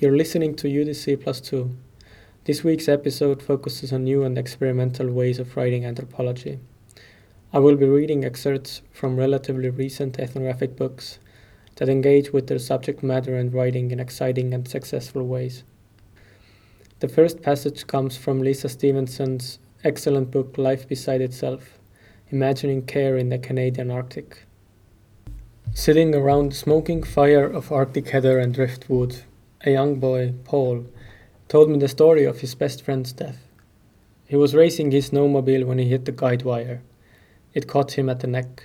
You're listening to UDC Plus 2. This week's episode focuses on new and experimental ways of writing anthropology. I will be reading excerpts from relatively recent ethnographic books that engage with their subject matter and writing in exciting and successful ways. The first passage comes from Lisa Stevenson's excellent book Life Beside Itself Imagining Care in the Canadian Arctic. Sitting around smoking fire of Arctic heather and driftwood, a young boy, Paul, told me the story of his best friend's death. He was racing his snowmobile when he hit the guide wire. It caught him at the neck.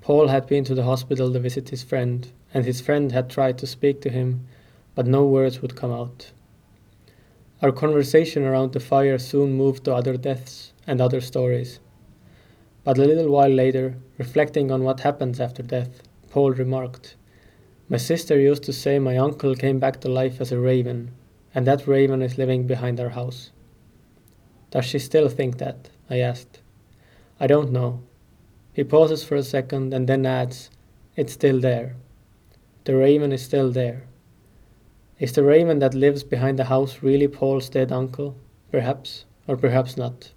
Paul had been to the hospital to visit his friend, and his friend had tried to speak to him, but no words would come out. Our conversation around the fire soon moved to other deaths and other stories. But a little while later, reflecting on what happens after death, Paul remarked, my sister used to say my uncle came back to life as a raven, and that raven is living behind our house. Does she still think that? I asked. I don't know. He pauses for a second and then adds, It's still there. The raven is still there. Is the raven that lives behind the house really Paul's dead uncle? Perhaps, or perhaps not,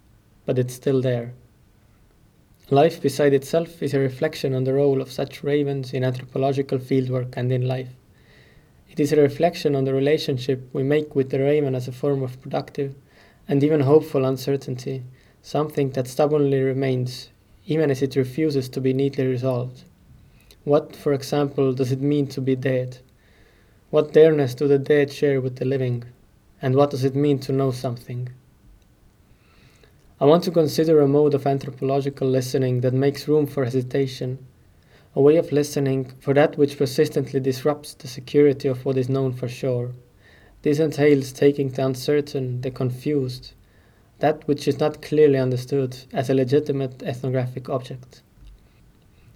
but it's still there. Life beside itself is a reflection on the role of such ravens in anthropological fieldwork and in life. It is a reflection on the relationship we make with the raven as a form of productive and even hopeful uncertainty, something that stubbornly remains, even as it refuses to be neatly resolved. What, for example, does it mean to be dead? What thereness do the dead share with the living? And what does it mean to know something? I want to consider a mode of anthropological listening that makes room for hesitation, a way of listening for that which persistently disrupts the security of what is known for sure. This entails taking the uncertain, the confused, that which is not clearly understood, as a legitimate ethnographic object.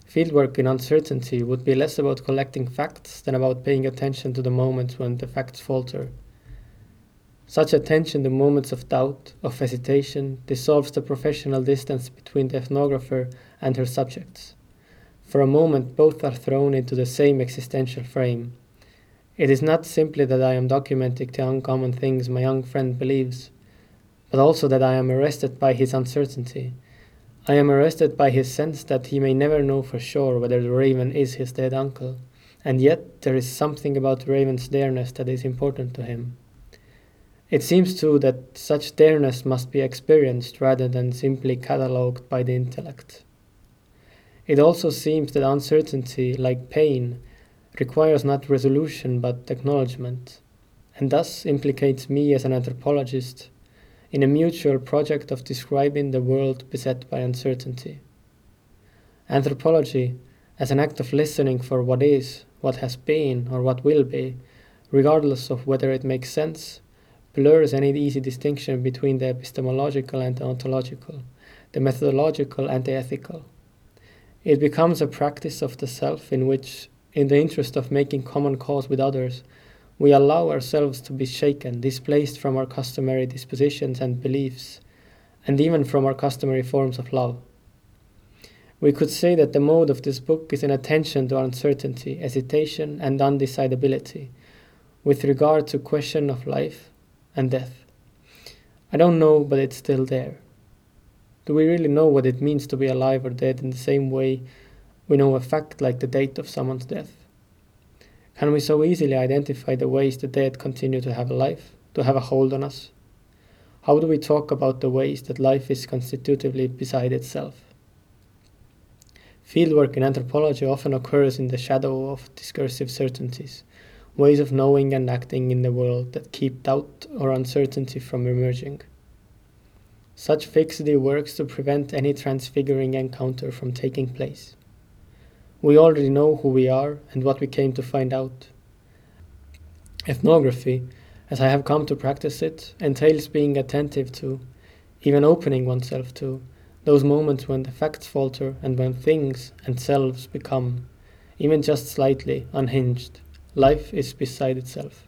Fieldwork in uncertainty would be less about collecting facts than about paying attention to the moments when the facts falter such attention to moments of doubt, of hesitation, dissolves the professional distance between the ethnographer and her subjects. For a moment, both are thrown into the same existential frame. It is not simply that I am documenting the uncommon things my young friend believes, but also that I am arrested by his uncertainty. I am arrested by his sense that he may never know for sure whether the raven is his dead uncle, and yet there is something about the raven's thereness that is important to him. It seems too that such thereness must be experienced rather than simply catalogued by the intellect. It also seems that uncertainty, like pain, requires not resolution but acknowledgement, and thus implicates me as an anthropologist in a mutual project of describing the world beset by uncertainty. Anthropology, as an act of listening for what is, what has been, or what will be, regardless of whether it makes sense, blurs any easy distinction between the epistemological and the ontological, the methodological and the ethical. It becomes a practice of the self in which, in the interest of making common cause with others, we allow ourselves to be shaken, displaced from our customary dispositions and beliefs, and even from our customary forms of love. We could say that the mode of this book is an attention to uncertainty, hesitation, and undecidability with regard to question of life, and death. I don't know, but it's still there. Do we really know what it means to be alive or dead in the same way we know a fact like the date of someone's death? Can we so easily identify the ways the dead continue to have a life, to have a hold on us? How do we talk about the ways that life is constitutively beside itself? Fieldwork in anthropology often occurs in the shadow of discursive certainties, ways of knowing and acting in the world that keep doubt or uncertainty from emerging. Such fixity works to prevent any transfiguring encounter from taking place. We already know who we are and what we came to find out. Ethnography, as I have come to practice it, entails being attentive to, even opening oneself to, those moments when the facts falter and when things and selves become, even just slightly, unhinged. Life is beside itself.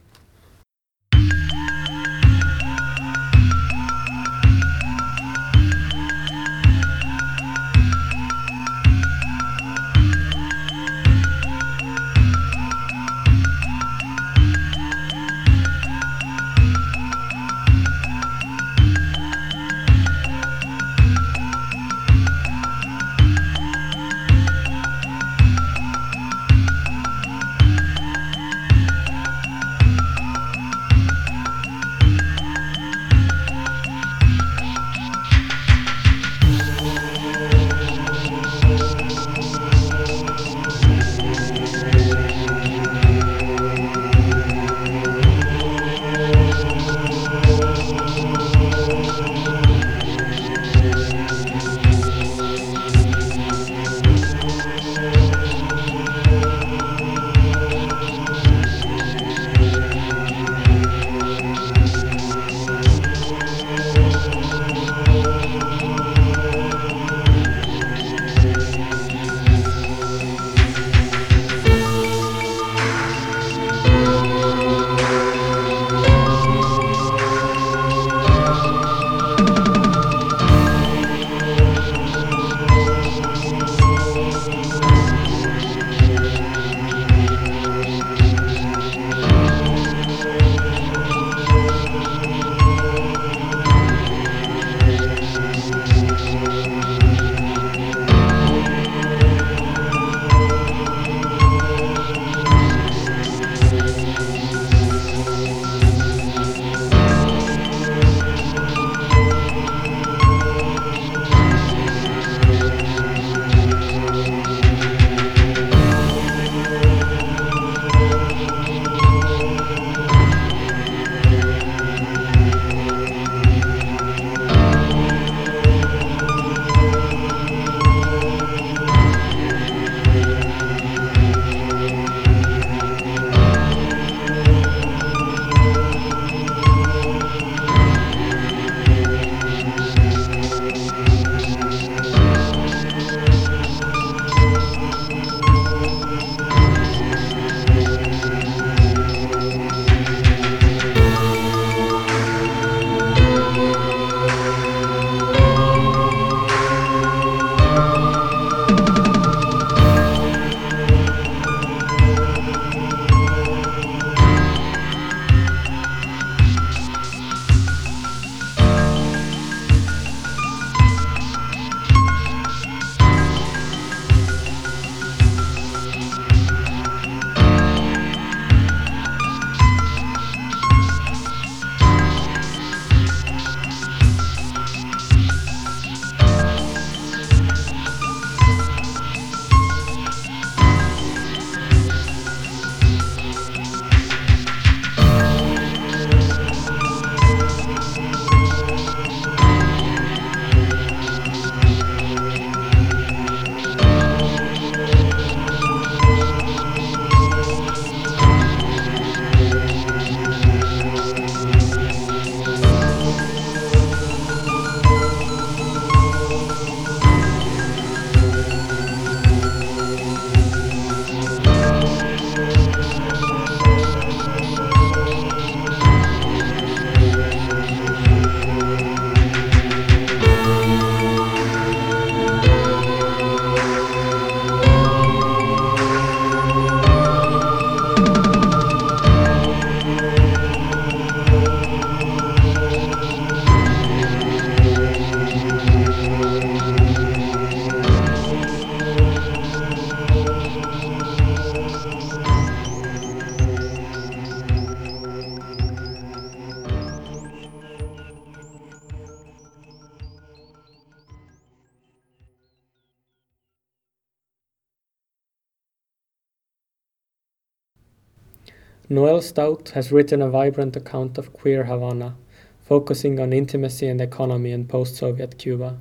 Stout has written a vibrant account of queer Havana, focusing on intimacy and economy in post Soviet Cuba.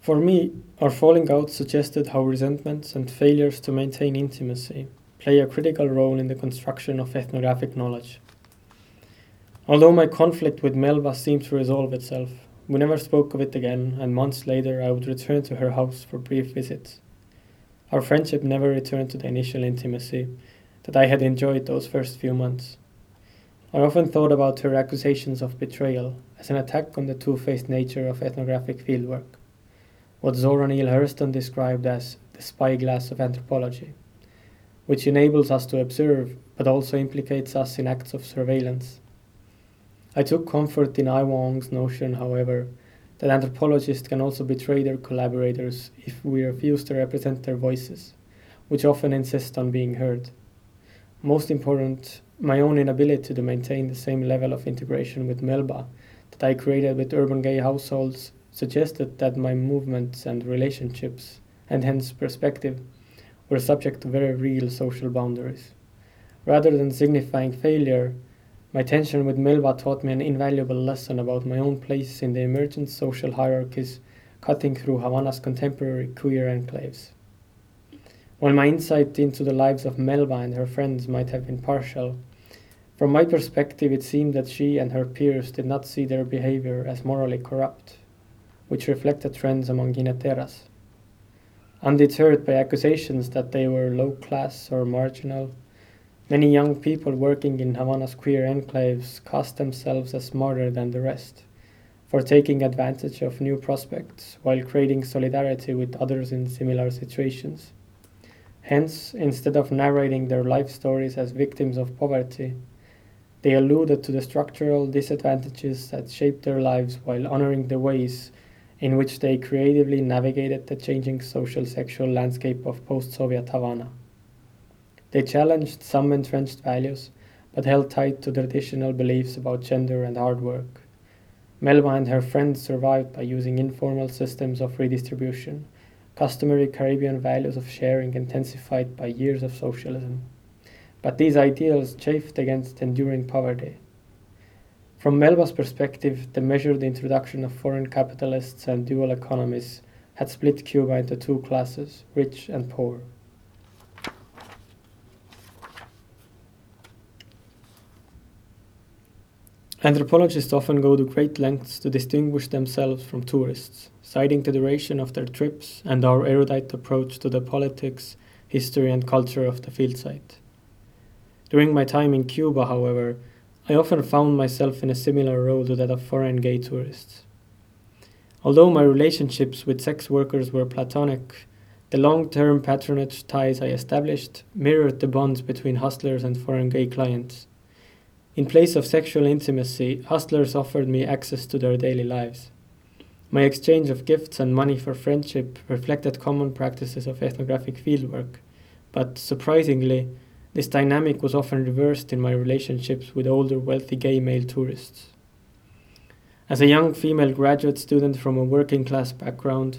For me, our falling out suggested how resentments and failures to maintain intimacy play a critical role in the construction of ethnographic knowledge. Although my conflict with Melba seemed to resolve itself, we never spoke of it again, and months later I would return to her house for brief visits. Our friendship never returned to the initial intimacy that I had enjoyed those first few months. I often thought about her accusations of betrayal as an attack on the two faced nature of ethnographic fieldwork what Zora Neale Hurston described as the spyglass of anthropology, which enables us to observe but also implicates us in acts of surveillance. I took comfort in Aihwa Ong's notion, however, that anthropologists can also betray their collaborators if we refuse to represent their voices, which often insist on being heard. Most important, my own inability to maintain the same level of integration with Melba that I created with urban gay households suggested that my movements and relationships, and hence perspective, were subject to very real social boundaries. Rather than signifying failure, my tension with Melba taught me an invaluable lesson about my own place in the emergent social hierarchies cutting through Havana's contemporary queer enclaves. While my insight into the lives of Melba and her friends might have been partial, from my perspective it seemed that she and her peers did not see their behavior as morally corrupt which reflected trends among jineteras. Undeterred by accusations that they were low class or marginal, many young people working in Havana's queer enclaves cast themselves as smarter than the rest, for taking advantage of new prospects while creating solidarity with others in similar situations. Hence, instead of narrating their life stories as victims of poverty, they alluded to the structural disadvantages that shaped their lives while honoring the ways in which they creatively navigated the changing social sexual landscape of post Soviet Havana. They challenged some entrenched values, but held tight to traditional beliefs about gender and hard work. Melba and her friends survived by using informal systems of redistribution, customary Caribbean values of sharing intensified by years of socialism. But these ideals chafed against enduring poverty from Melba's perspective, the measured introduction of foreign capitalists and dual economies had split Cuba into two classes, rich and poor. Anthropologists often go to great lengths to distinguish themselves from tourists, citing the duration of their trips and our erudite approach to the politics, history, and culture of the field site. During my time in Cuba, however, I often found myself in a similar role to that of foreign gay tourists. Although my relationships with sex workers were platonic, the long term patronage ties I established mirrored the bonds between hustlers and foreign gay clients. In place of sexual intimacy, hustlers offered me access to their daily lives. My exchange of gifts and money for friendship reflected common practices of ethnographic fieldwork, but surprisingly, this dynamic was often reversed in my relationships with older, wealthy gay male tourists. As a young female graduate student from a working class background,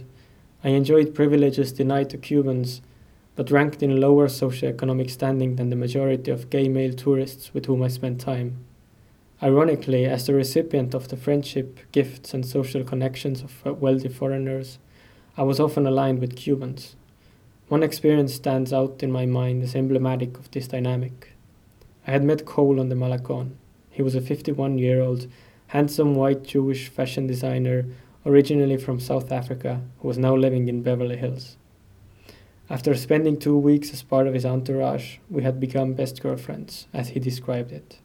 I enjoyed privileges denied to Cubans, but ranked in a lower socioeconomic standing than the majority of gay male tourists with whom I spent time. Ironically, as the recipient of the friendship, gifts, and social connections of uh, wealthy foreigners, I was often aligned with Cubans. One experience stands out in my mind as emblematic of this dynamic. I had met Cole on the Malecon. He was a 51 year old, handsome white Jewish fashion designer originally from South Africa who was now living in Beverly Hills. After spending two weeks as part of his entourage, we had become best girlfriends, as he described it.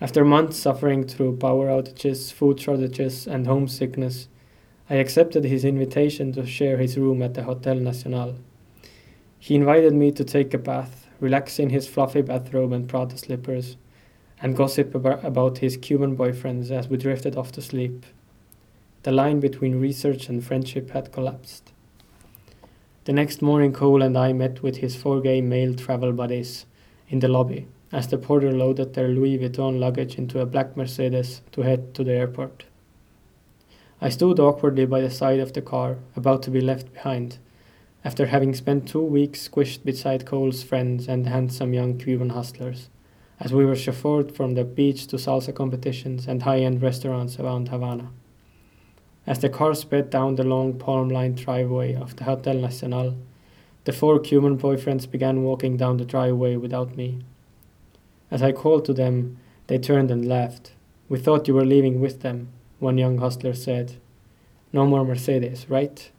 After months suffering through power outages, food shortages, and homesickness, I accepted his invitation to share his room at the Hotel Nacional. He invited me to take a bath, relax in his fluffy bathrobe and Prada slippers, and gossip about his Cuban boyfriends as we drifted off to sleep. The line between research and friendship had collapsed. The next morning, Cole and I met with his four gay male travel buddies in the lobby as the porter loaded their Louis Vuitton luggage into a black Mercedes to head to the airport. I stood awkwardly by the side of the car, about to be left behind, after having spent two weeks squished beside Cole's friends and handsome young Cuban hustlers, as we were chauffeured from the beach to salsa competitions and high end restaurants around Havana. As the car sped down the long palm lined driveway of the Hotel Nacional, the four Cuban boyfriends began walking down the driveway without me. As I called to them, they turned and laughed. We thought you were leaving with them, one young hustler said. No more Mercedes, right?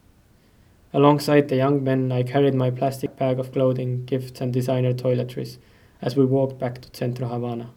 Alongside the young men, I carried my plastic bag of clothing, gifts, and designer toiletries as we walked back to Centro Havana.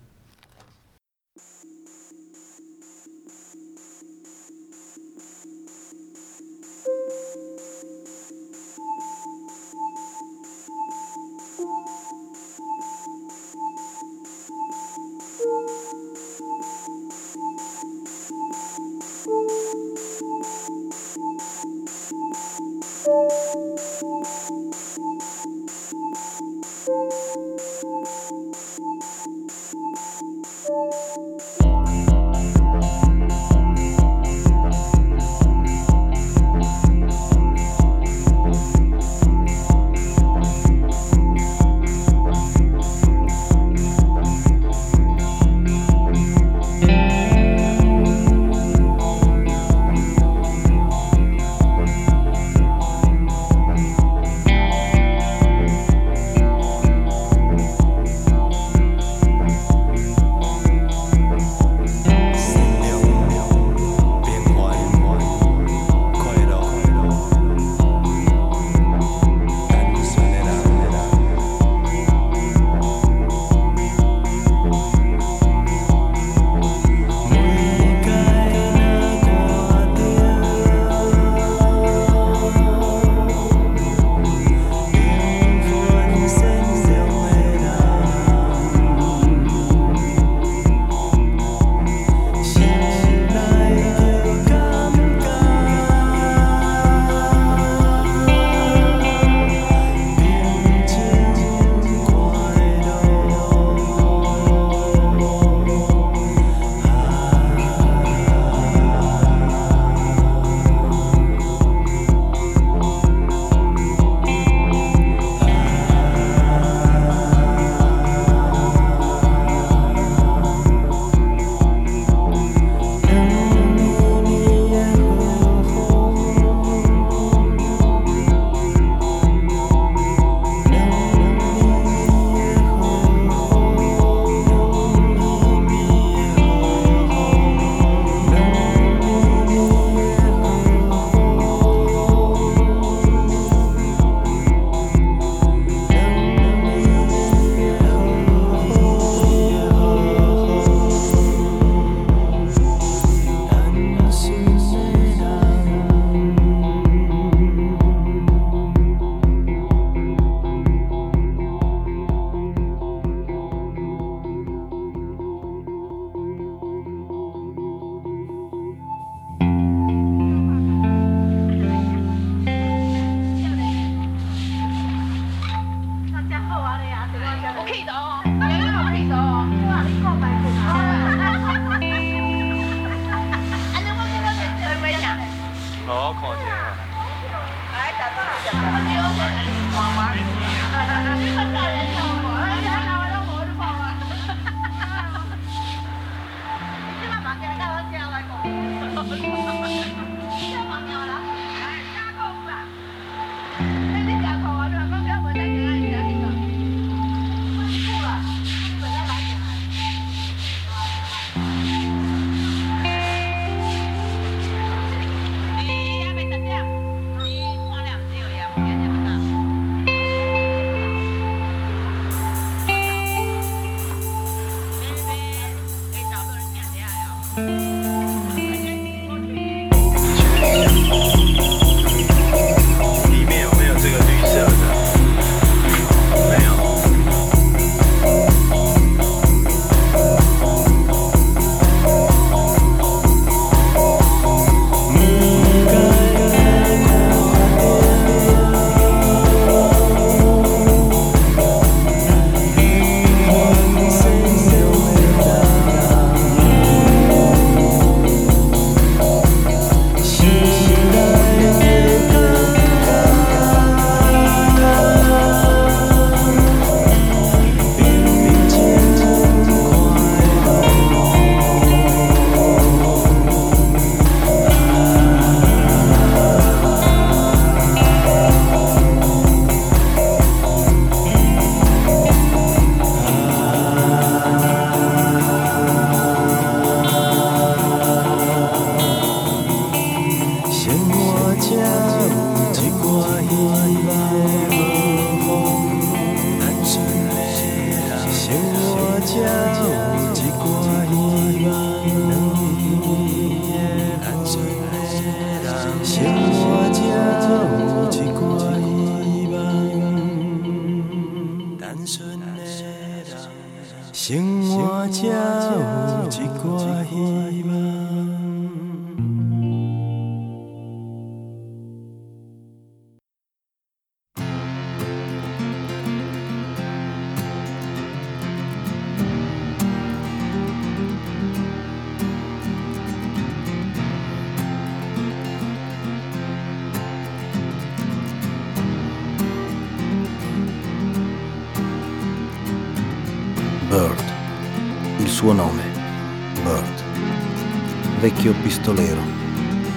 Vecchio pistolero,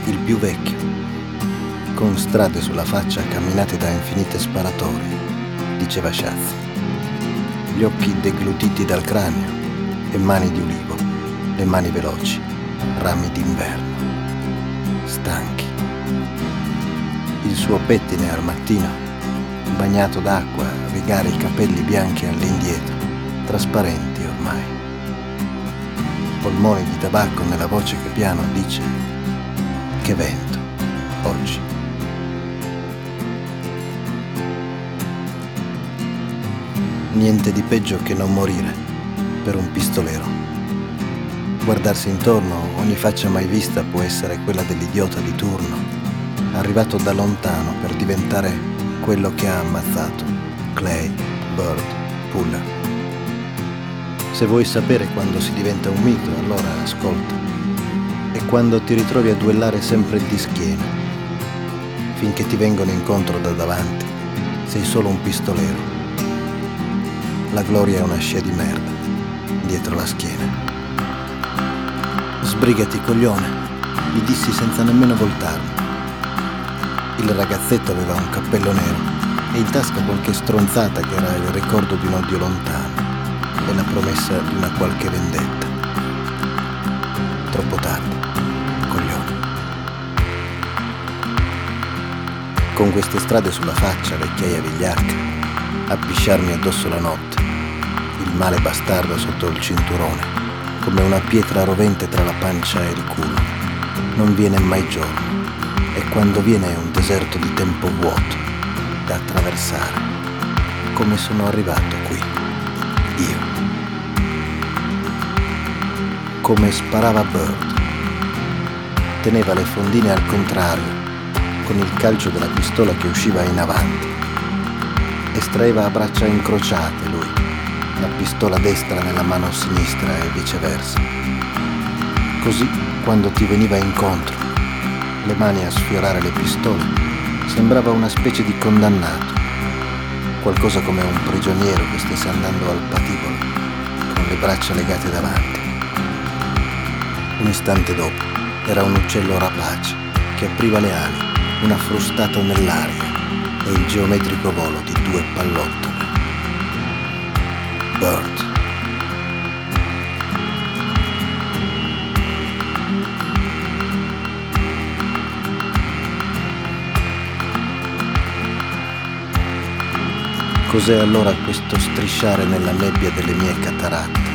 il più vecchio, con strade sulla faccia camminate da infinite sparatorie, diceva Shaz. Gli occhi deglutiti dal cranio e mani di ulivo, le mani veloci, rami d'inverno, stanchi. Il suo pettine al mattino, bagnato d'acqua, rigare i capelli bianchi all'indietro trasparenti ormai. Polmoni di tabacco nella voce che piano dice che vento oggi. Niente di peggio che non morire per un pistolero. Guardarsi intorno, ogni faccia mai vista può essere quella dell'idiota di turno, arrivato da lontano per diventare quello che ha ammazzato Clay, Bird, Puller. Se vuoi sapere quando si diventa un mito, allora ascolta. E quando ti ritrovi a duellare sempre di schiena, finché ti vengono incontro da davanti, sei solo un pistolero. La gloria è una scia di merda, dietro la schiena. Sbrigati, coglione, gli dissi senza nemmeno voltarmi. Il ragazzetto aveva un cappello nero e in tasca qualche stronzata che era il ricordo di un odio lontano e la promessa di una qualche vendetta. Troppo tardi, coglione. Con queste strade sulla faccia, vecchiaia vigliacca, a pisciarmi addosso la notte, il male bastardo sotto il cinturone, come una pietra rovente tra la pancia e il culo. Non viene mai giorno, e quando viene è un deserto di tempo vuoto da attraversare, come sono arrivato qui, io come sparava Bird. Teneva le fondine al contrario, con il calcio della pistola che usciva in avanti. Estraeva a braccia incrociate lui, la pistola destra nella mano sinistra e viceversa. Così, quando ti veniva incontro, le mani a sfiorare le pistole, sembrava una specie di condannato, qualcosa come un prigioniero che stesse andando al patibolo, con le braccia legate davanti. Un istante dopo era un uccello rapace che apriva le ali, una frustata nell'aria e il geometrico volo di due pallottole. Bird. Cos'è allora questo strisciare nella nebbia delle mie cataratte?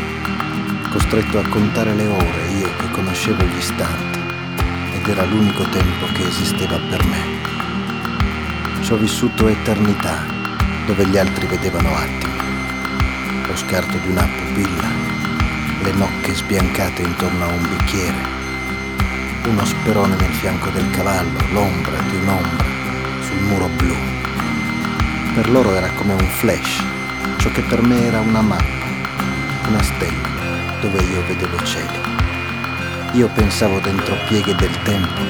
Costretto a contare le ore, io che conoscevo gli istanti, ed era l'unico tempo che esisteva per me. Ci ho vissuto eternità, dove gli altri vedevano attimi, lo scarto di una pupilla, le nocche sbiancate intorno a un bicchiere, uno sperone nel fianco del cavallo, l'ombra di un'ombra sul muro blu. Per loro era come un flash, ciò che per me era una mappa, una stella dove io vedevo cieli. Io pensavo dentro pieghe del tempo,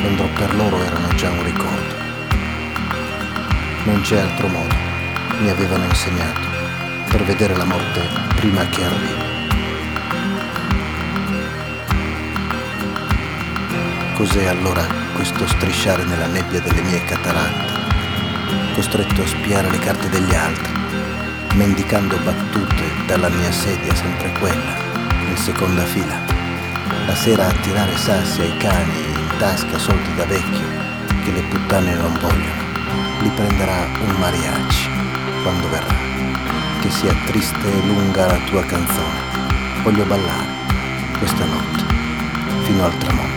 quando per loro erano già un ricordo. Non c'è altro modo, mi avevano insegnato, per vedere la morte prima che arrivi. Cos'è allora questo strisciare nella nebbia delle mie cataratte, costretto a spiare le carte degli altri? Mendicando battute dalla mia sedia sempre quella, in seconda fila. La sera a tirare sassi ai cani in tasca soldi da vecchio che le puttane non vogliono. li prenderà un mariachi quando verrà. Che sia triste e lunga la tua canzone. Voglio ballare questa notte fino al tramonto.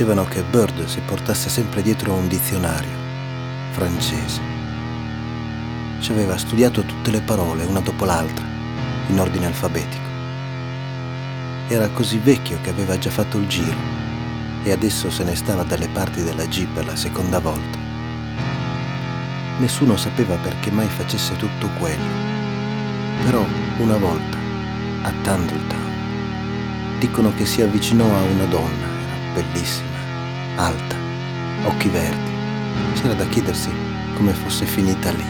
Dicevano che Bird si portasse sempre dietro un dizionario francese. Ci aveva studiato tutte le parole, una dopo l'altra, in ordine alfabetico. Era così vecchio che aveva già fatto il giro e adesso se ne stava dalle parti della per la seconda volta. Nessuno sapeva perché mai facesse tutto quello. Però una volta, a Tandletown, dicono che si avvicinò a una donna bellissima, alta, occhi verdi. C'era da chiedersi come fosse finita lì.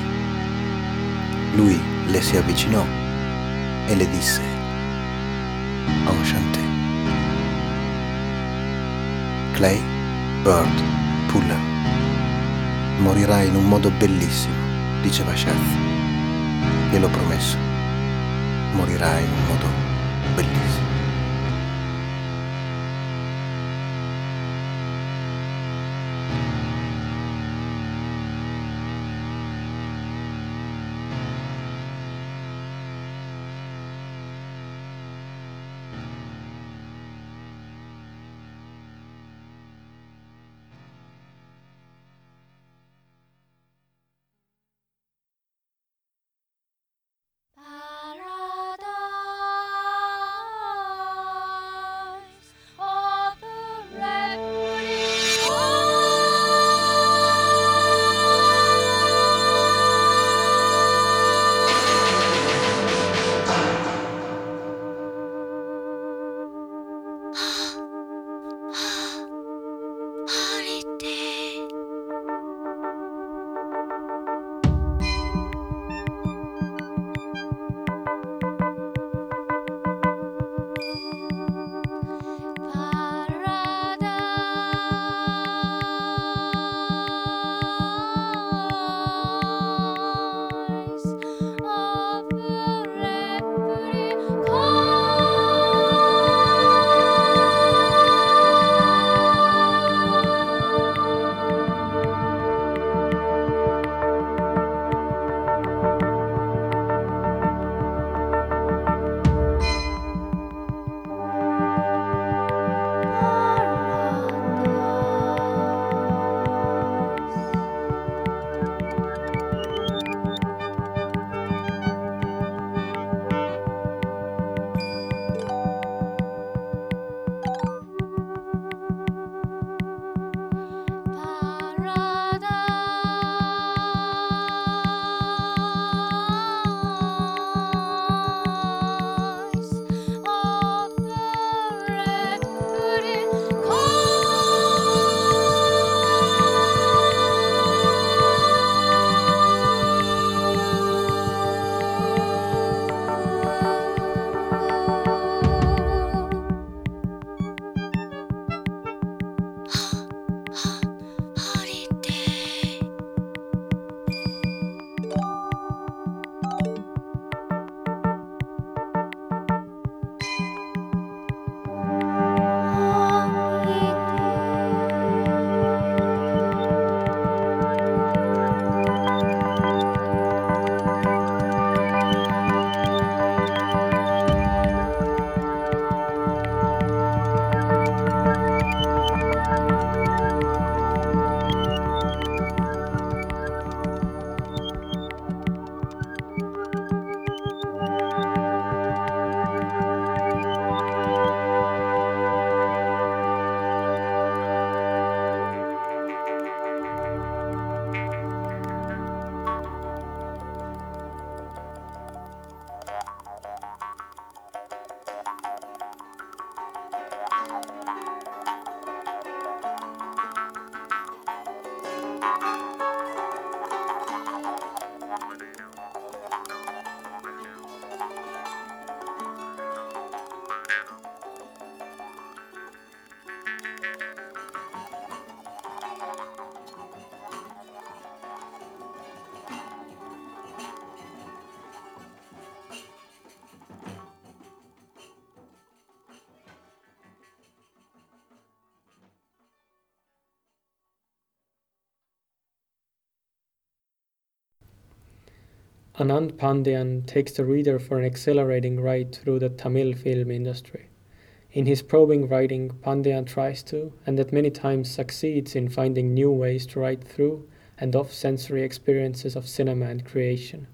Lui le si avvicinò e le disse Enchanté. Clay, Bird, Puller. Morirai in un modo bellissimo, diceva Chef. Gliel'ho promesso. Morirai in un modo bellissimo. Anand Pandian takes the reader for an exhilarating ride through the Tamil film industry. In his probing writing, Pandian tries to, and at many times succeeds in finding new ways to write through and off sensory experiences of cinema and creation.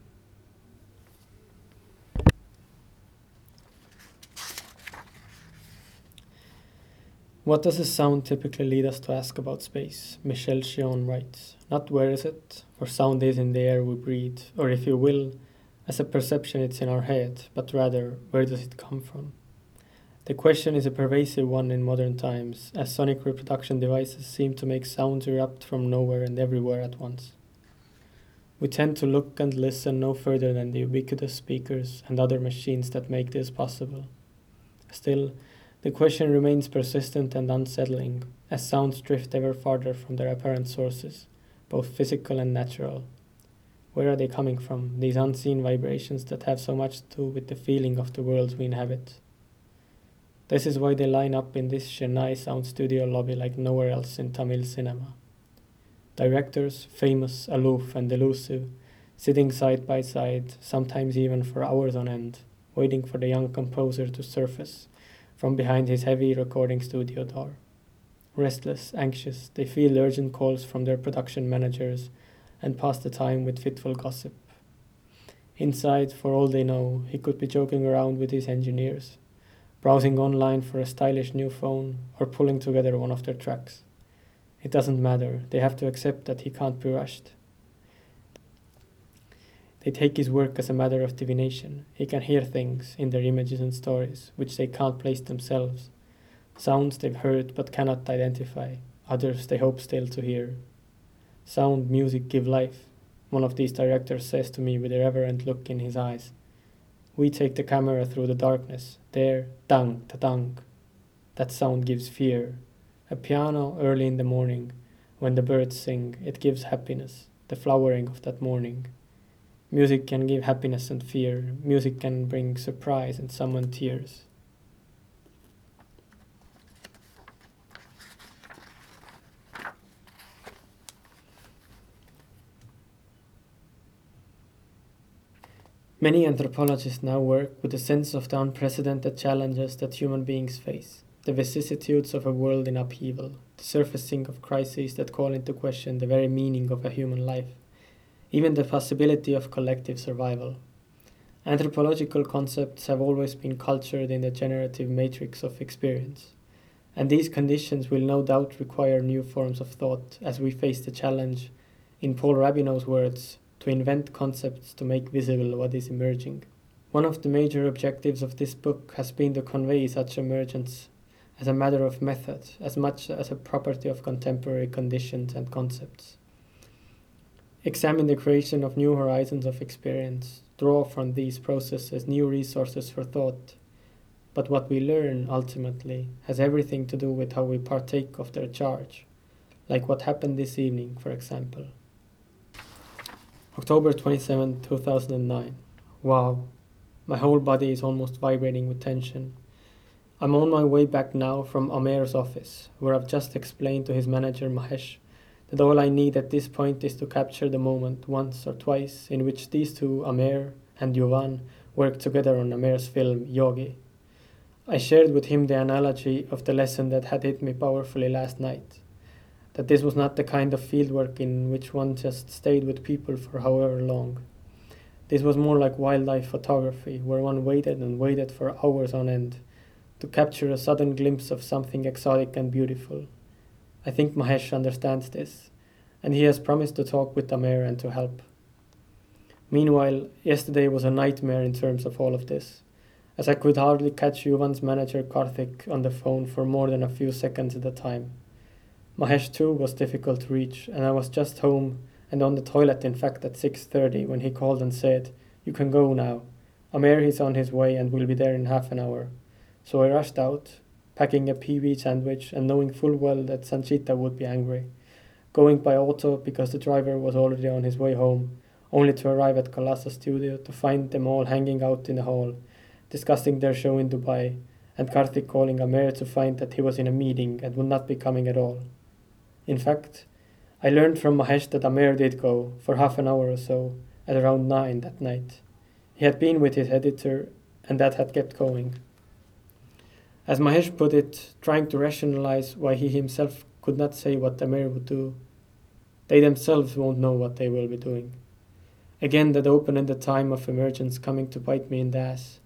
What does a sound typically lead us to ask about space? Michel Chion writes. Not where is it, for sound is in the air we breathe, or if you will, as a perception it's in our head, but rather, where does it come from? The question is a pervasive one in modern times, as sonic reproduction devices seem to make sounds erupt from nowhere and everywhere at once. We tend to look and listen no further than the ubiquitous speakers and other machines that make this possible. Still, the question remains persistent and unsettling as sounds drift ever farther from their apparent sources, both physical and natural. Where are they coming from, these unseen vibrations that have so much to do with the feeling of the worlds we inhabit? This is why they line up in this Chennai sound studio lobby like nowhere else in Tamil cinema. Directors, famous, aloof, and elusive, sitting side by side, sometimes even for hours on end, waiting for the young composer to surface from behind his heavy recording studio door. Restless, anxious, they feel urgent calls from their production managers and pass the time with fitful gossip. Inside, for all they know, he could be joking around with his engineers, browsing online for a stylish new phone, or pulling together one of their tracks. It doesn't matter, they have to accept that he can't be rushed. They take his work as a matter of divination. He can hear things in their images and stories which they can't place themselves. Sounds they've heard but cannot identify, others they hope still to hear. Sound, music give life, one of these directors says to me with a reverent look in his eyes. We take the camera through the darkness. There, dang, ta dang. That sound gives fear. A piano early in the morning, when the birds sing, it gives happiness, the flowering of that morning. Music can give happiness and fear. Music can bring surprise and summon tears. Many anthropologists now work with a sense of the unprecedented challenges that human beings face, the vicissitudes of a world in upheaval, the surfacing of crises that call into question the very meaning of a human life even the possibility of collective survival. Anthropological concepts have always been cultured in the generative matrix of experience, and these conditions will no doubt require new forms of thought as we face the challenge, in Paul Rabinow's words, to invent concepts to make visible what is emerging. One of the major objectives of this book has been to convey such emergence as a matter of method as much as a property of contemporary conditions and concepts examine the creation of new horizons of experience, draw from these processes new resources for thought. But what we learn ultimately has everything to do with how we partake of their charge, like what happened this evening, for example. October 27, 2009. Wow, my whole body is almost vibrating with tension. I'm on my way back now from Ameer's office, where I've just explained to his manager Mahesh that all I need at this point is to capture the moment once or twice in which these two, Ameer and Yuvan, worked together on Ameer's film Yogi. I shared with him the analogy of the lesson that had hit me powerfully last night. That this was not the kind of fieldwork in which one just stayed with people for however long. This was more like wildlife photography, where one waited and waited for hours on end to capture a sudden glimpse of something exotic and beautiful, I think Mahesh understands this, and he has promised to talk with Ameer and to help. Meanwhile, yesterday was a nightmare in terms of all of this, as I could hardly catch Yuvan's manager Karthik on the phone for more than a few seconds at a time. Mahesh too was difficult to reach, and I was just home and on the toilet in fact at 6.30 when he called and said, You can go now. Ameer is on his way and will be there in half an hour. So I rushed out, packing a PB sandwich and knowing full well that Sanchita would be angry. Going by auto because the driver was already on his way home, only to arrive at Kalasa studio to find them all hanging out in the hall, discussing their show in Dubai, and Karthik calling Ameer to find that he was in a meeting and would not be coming at all. In fact, I learned from Mahesh that Ameer did go for half an hour or so, at around 9 that night. He had been with his editor, and that had kept going. As Mahesh put it, trying to rationalize why he himself could not say what Ameer would do, they themselves won't know what they will be doing. Again, that open ended time of emergence coming to bite me in the ass.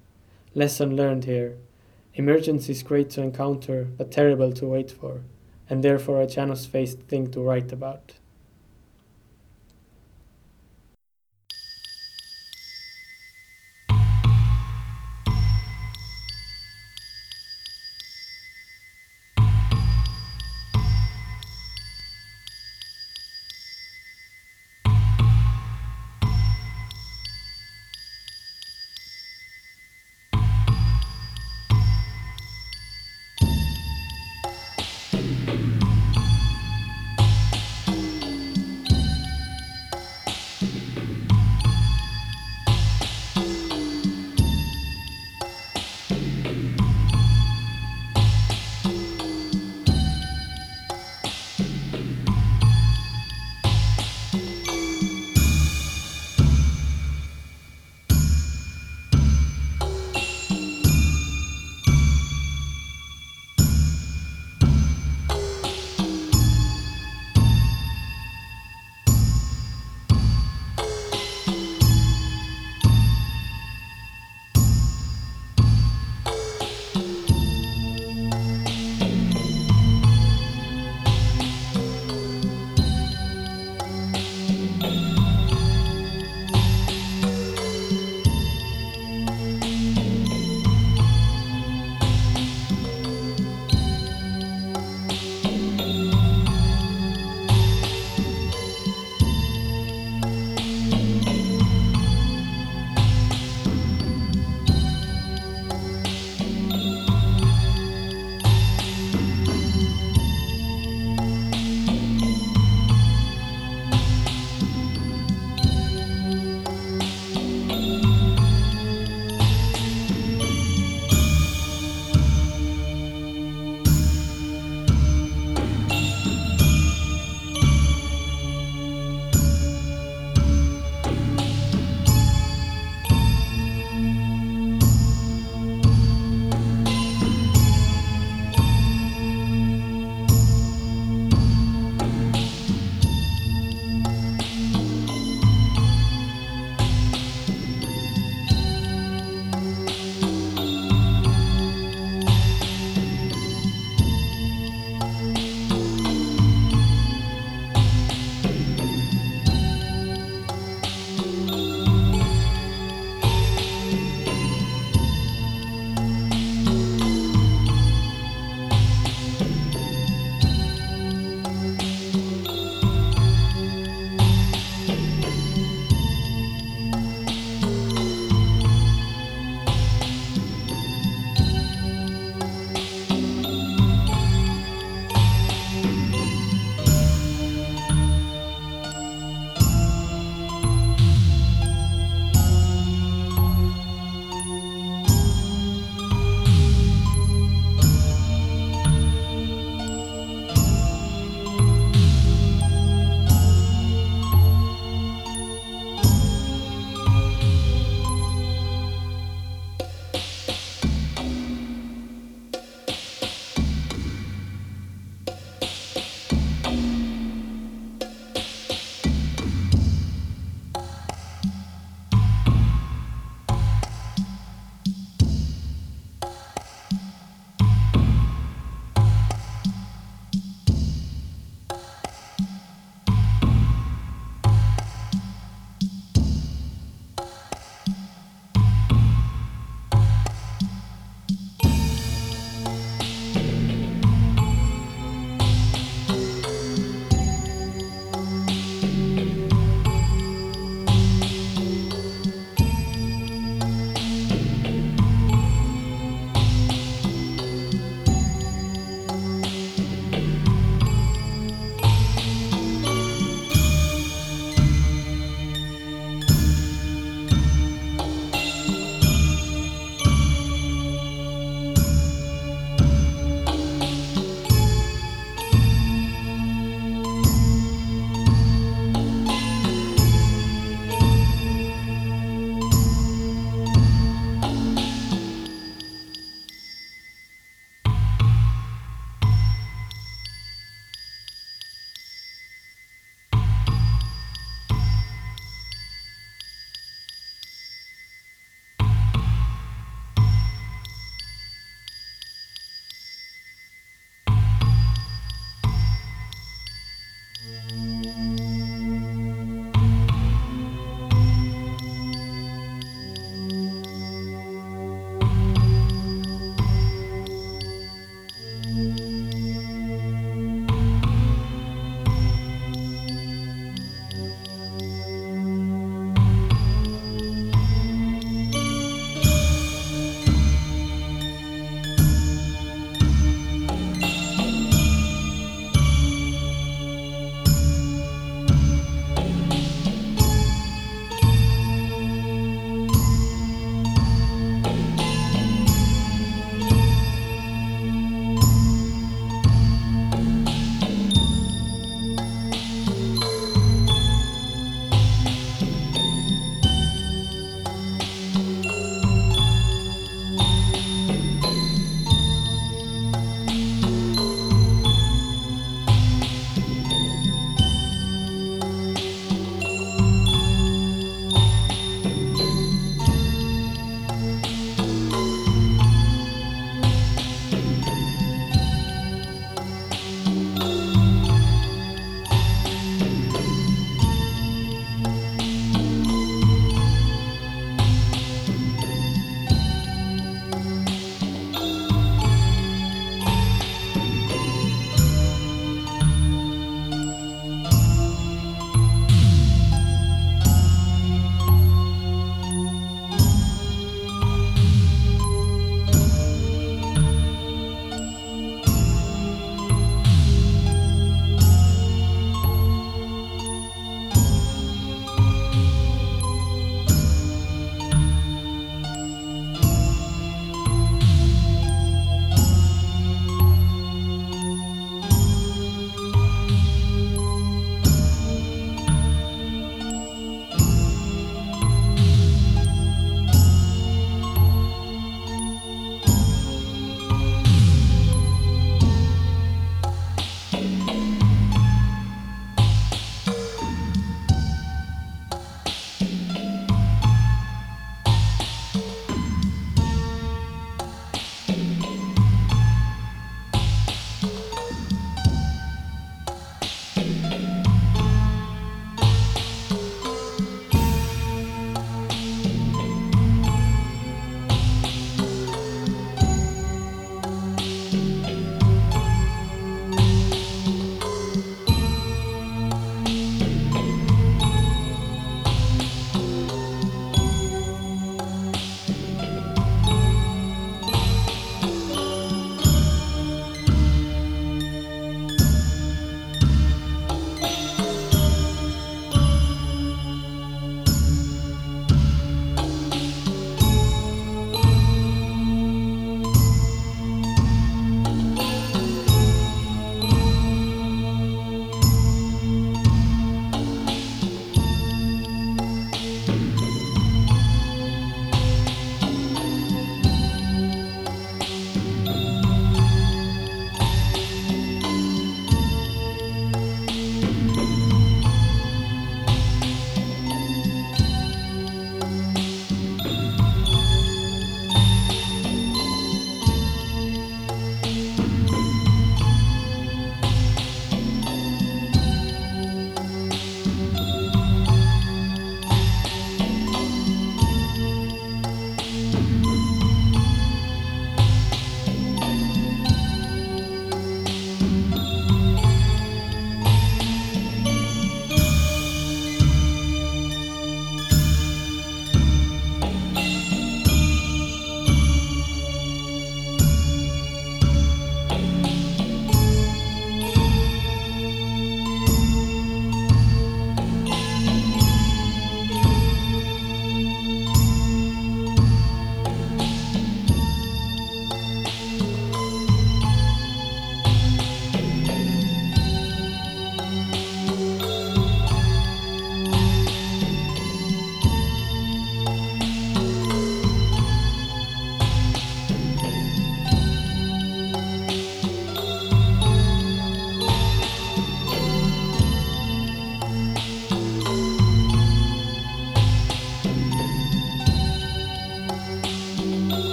Lesson learned here. Emergence is great to encounter, but terrible to wait for, and therefore a Janus faced thing to write about.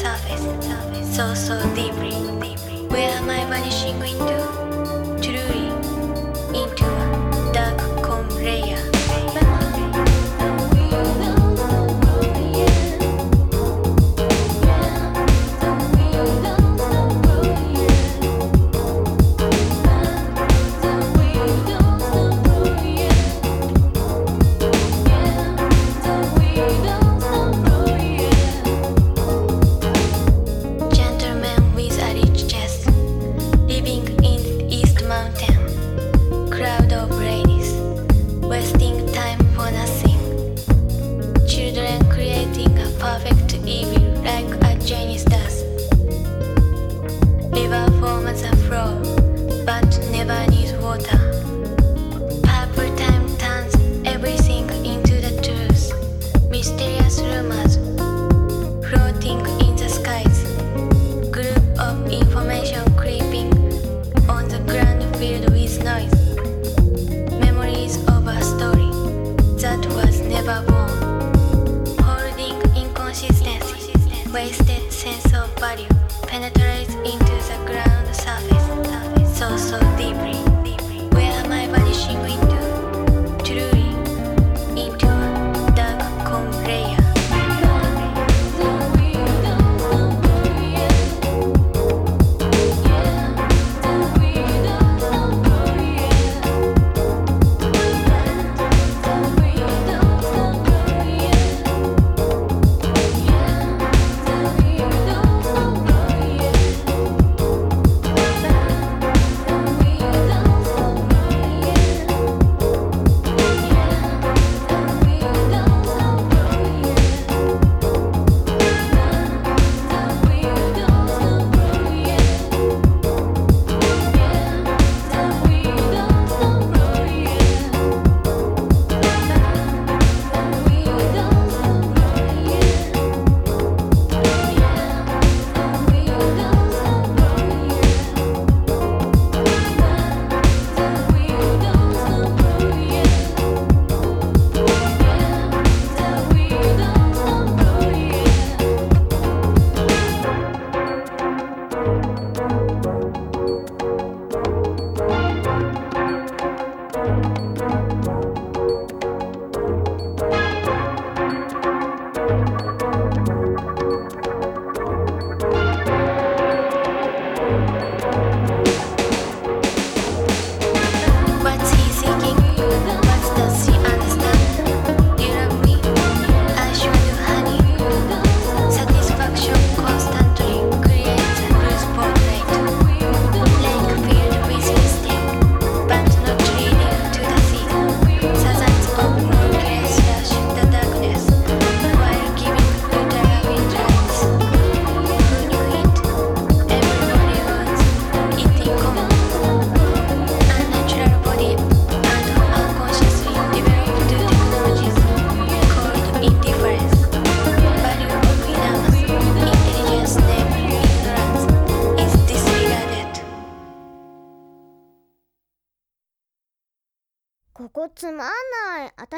surface, so so deeply. Where am I vanishing into?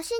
ワシ